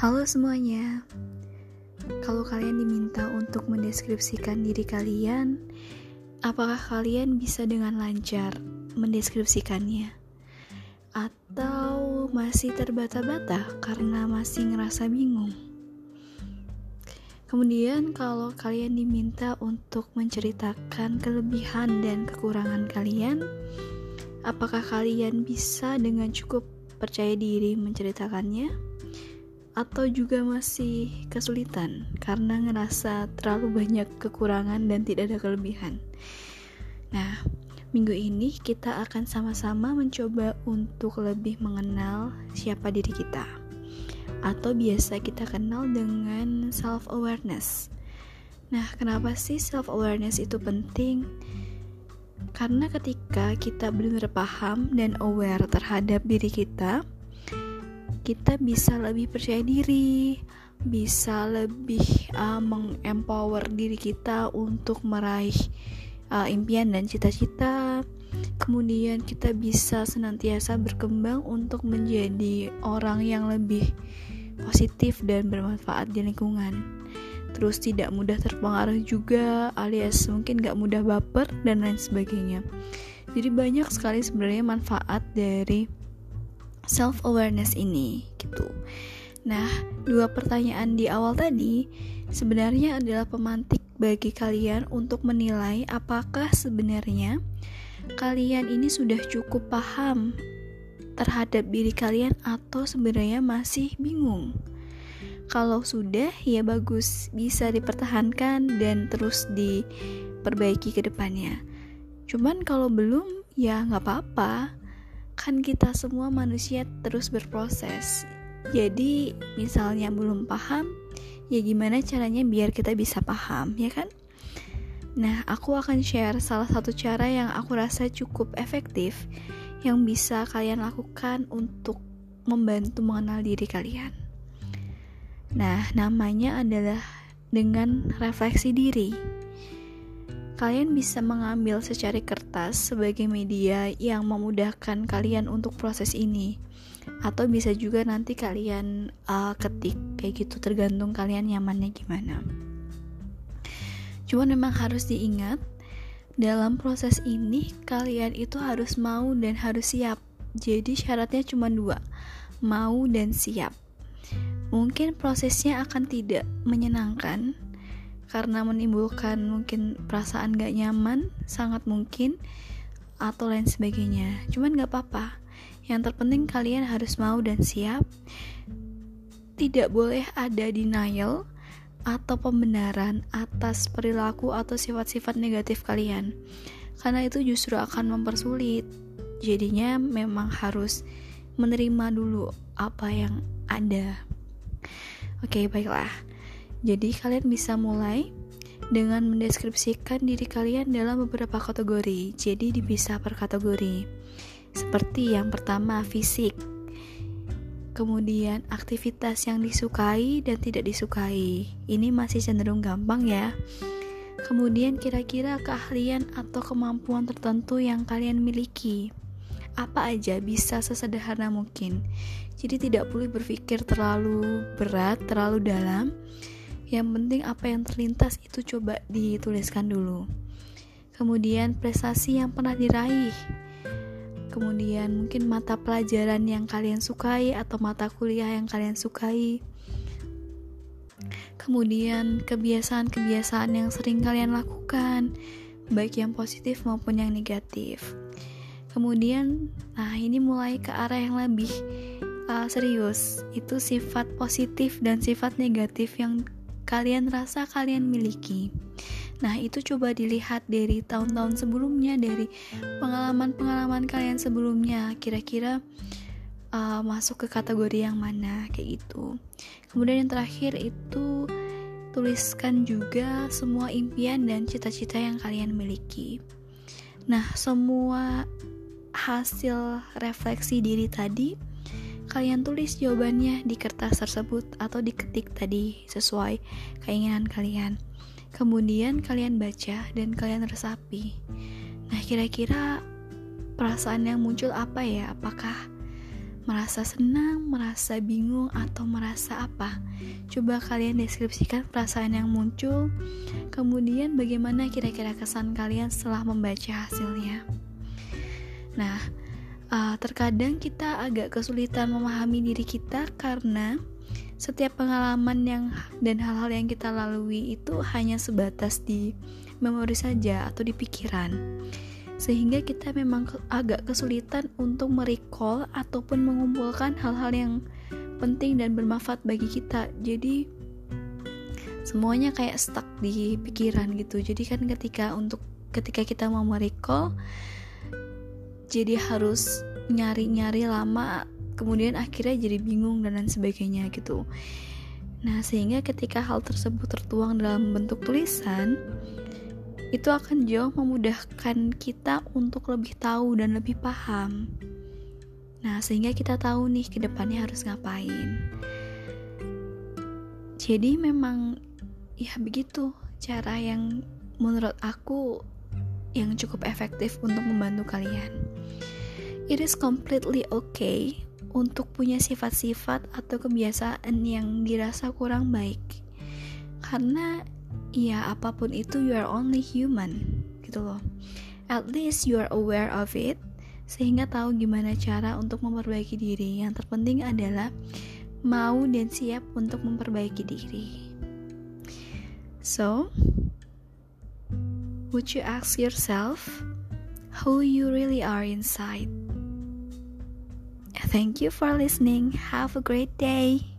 Halo semuanya. Kalau kalian diminta untuk mendeskripsikan diri kalian, apakah kalian bisa dengan lancar mendeskripsikannya? Atau masih terbata-bata karena masih ngerasa bingung? Kemudian kalau kalian diminta untuk menceritakan kelebihan dan kekurangan kalian, apakah kalian bisa dengan cukup percaya diri menceritakannya? Atau juga masih kesulitan karena ngerasa terlalu banyak kekurangan dan tidak ada kelebihan. Nah, minggu ini kita akan sama-sama mencoba untuk lebih mengenal siapa diri kita, atau biasa kita kenal dengan self-awareness. Nah, kenapa sih self-awareness itu penting? Karena ketika kita benar-benar paham dan aware terhadap diri kita, kita bisa lebih percaya diri, bisa lebih uh, mengempower diri kita untuk meraih uh, impian dan cita-cita. Kemudian kita bisa senantiasa berkembang untuk menjadi orang yang lebih positif dan bermanfaat di lingkungan. Terus tidak mudah terpengaruh juga, alias mungkin gak mudah baper dan lain sebagainya. Jadi banyak sekali sebenarnya manfaat dari self awareness ini gitu. Nah, dua pertanyaan di awal tadi sebenarnya adalah pemantik bagi kalian untuk menilai apakah sebenarnya kalian ini sudah cukup paham terhadap diri kalian atau sebenarnya masih bingung. Kalau sudah, ya bagus, bisa dipertahankan dan terus diperbaiki ke depannya. Cuman kalau belum, ya nggak apa-apa kan kita semua manusia terus berproses. Jadi, misalnya belum paham, ya gimana caranya biar kita bisa paham, ya kan? Nah, aku akan share salah satu cara yang aku rasa cukup efektif yang bisa kalian lakukan untuk membantu mengenal diri kalian. Nah, namanya adalah dengan refleksi diri kalian bisa mengambil secari kertas sebagai media yang memudahkan kalian untuk proses ini. Atau bisa juga nanti kalian uh, ketik kayak gitu tergantung kalian nyamannya gimana. Cuman memang harus diingat dalam proses ini kalian itu harus mau dan harus siap. Jadi syaratnya cuma dua mau dan siap. Mungkin prosesnya akan tidak menyenangkan karena menimbulkan mungkin perasaan gak nyaman sangat mungkin atau lain sebagainya. Cuman gak apa-apa. Yang terpenting kalian harus mau dan siap. Tidak boleh ada denial atau pembenaran atas perilaku atau sifat-sifat negatif kalian. Karena itu justru akan mempersulit. Jadinya memang harus menerima dulu apa yang ada. Oke baiklah jadi kalian bisa mulai dengan mendeskripsikan diri kalian dalam beberapa kategori. Jadi dipisah per kategori. Seperti yang pertama fisik. Kemudian aktivitas yang disukai dan tidak disukai. Ini masih cenderung gampang ya. Kemudian kira-kira keahlian atau kemampuan tertentu yang kalian miliki. Apa aja bisa sesederhana mungkin. Jadi tidak perlu berpikir terlalu berat, terlalu dalam yang penting apa yang terlintas itu coba dituliskan dulu. Kemudian prestasi yang pernah diraih. Kemudian mungkin mata pelajaran yang kalian sukai atau mata kuliah yang kalian sukai. Kemudian kebiasaan-kebiasaan yang sering kalian lakukan, baik yang positif maupun yang negatif. Kemudian, nah ini mulai ke arah yang lebih uh, serius, itu sifat positif dan sifat negatif yang kalian rasa kalian miliki. Nah, itu coba dilihat dari tahun-tahun sebelumnya, dari pengalaman-pengalaman kalian sebelumnya, kira-kira uh, masuk ke kategori yang mana, kayak gitu. Kemudian yang terakhir itu tuliskan juga semua impian dan cita-cita yang kalian miliki. Nah, semua hasil refleksi diri tadi kalian tulis jawabannya di kertas tersebut atau diketik tadi sesuai keinginan kalian. Kemudian kalian baca dan kalian resapi. Nah, kira-kira perasaan yang muncul apa ya? Apakah merasa senang, merasa bingung, atau merasa apa? Coba kalian deskripsikan perasaan yang muncul, kemudian bagaimana kira-kira kesan kalian setelah membaca hasilnya. Nah, uh, terkadang kita agak kesulitan memahami diri kita karena setiap pengalaman yang dan hal-hal yang kita lalui itu hanya sebatas di memori saja atau di pikiran. Sehingga kita memang agak kesulitan untuk merecall ataupun mengumpulkan hal-hal yang penting dan bermanfaat bagi kita. Jadi semuanya kayak stuck di pikiran gitu. Jadi kan ketika untuk ketika kita mau merecall jadi harus nyari-nyari lama kemudian akhirnya jadi bingung dan lain sebagainya gitu nah sehingga ketika hal tersebut tertuang dalam bentuk tulisan itu akan jauh memudahkan kita untuk lebih tahu dan lebih paham. Nah, sehingga kita tahu nih ke depannya harus ngapain. Jadi memang ya begitu cara yang menurut aku yang cukup efektif untuk membantu kalian. It is completely okay untuk punya sifat-sifat atau kebiasaan yang dirasa kurang baik. Karena ya apa pun itu you are only human gitu loh. At least you are aware of it sehingga tahu gimana cara untuk memperbaiki diri. Yang terpenting adalah mau dan siap untuk memperbaiki diri. So would you ask yourself who you really are inside thank you for listening. Have a great day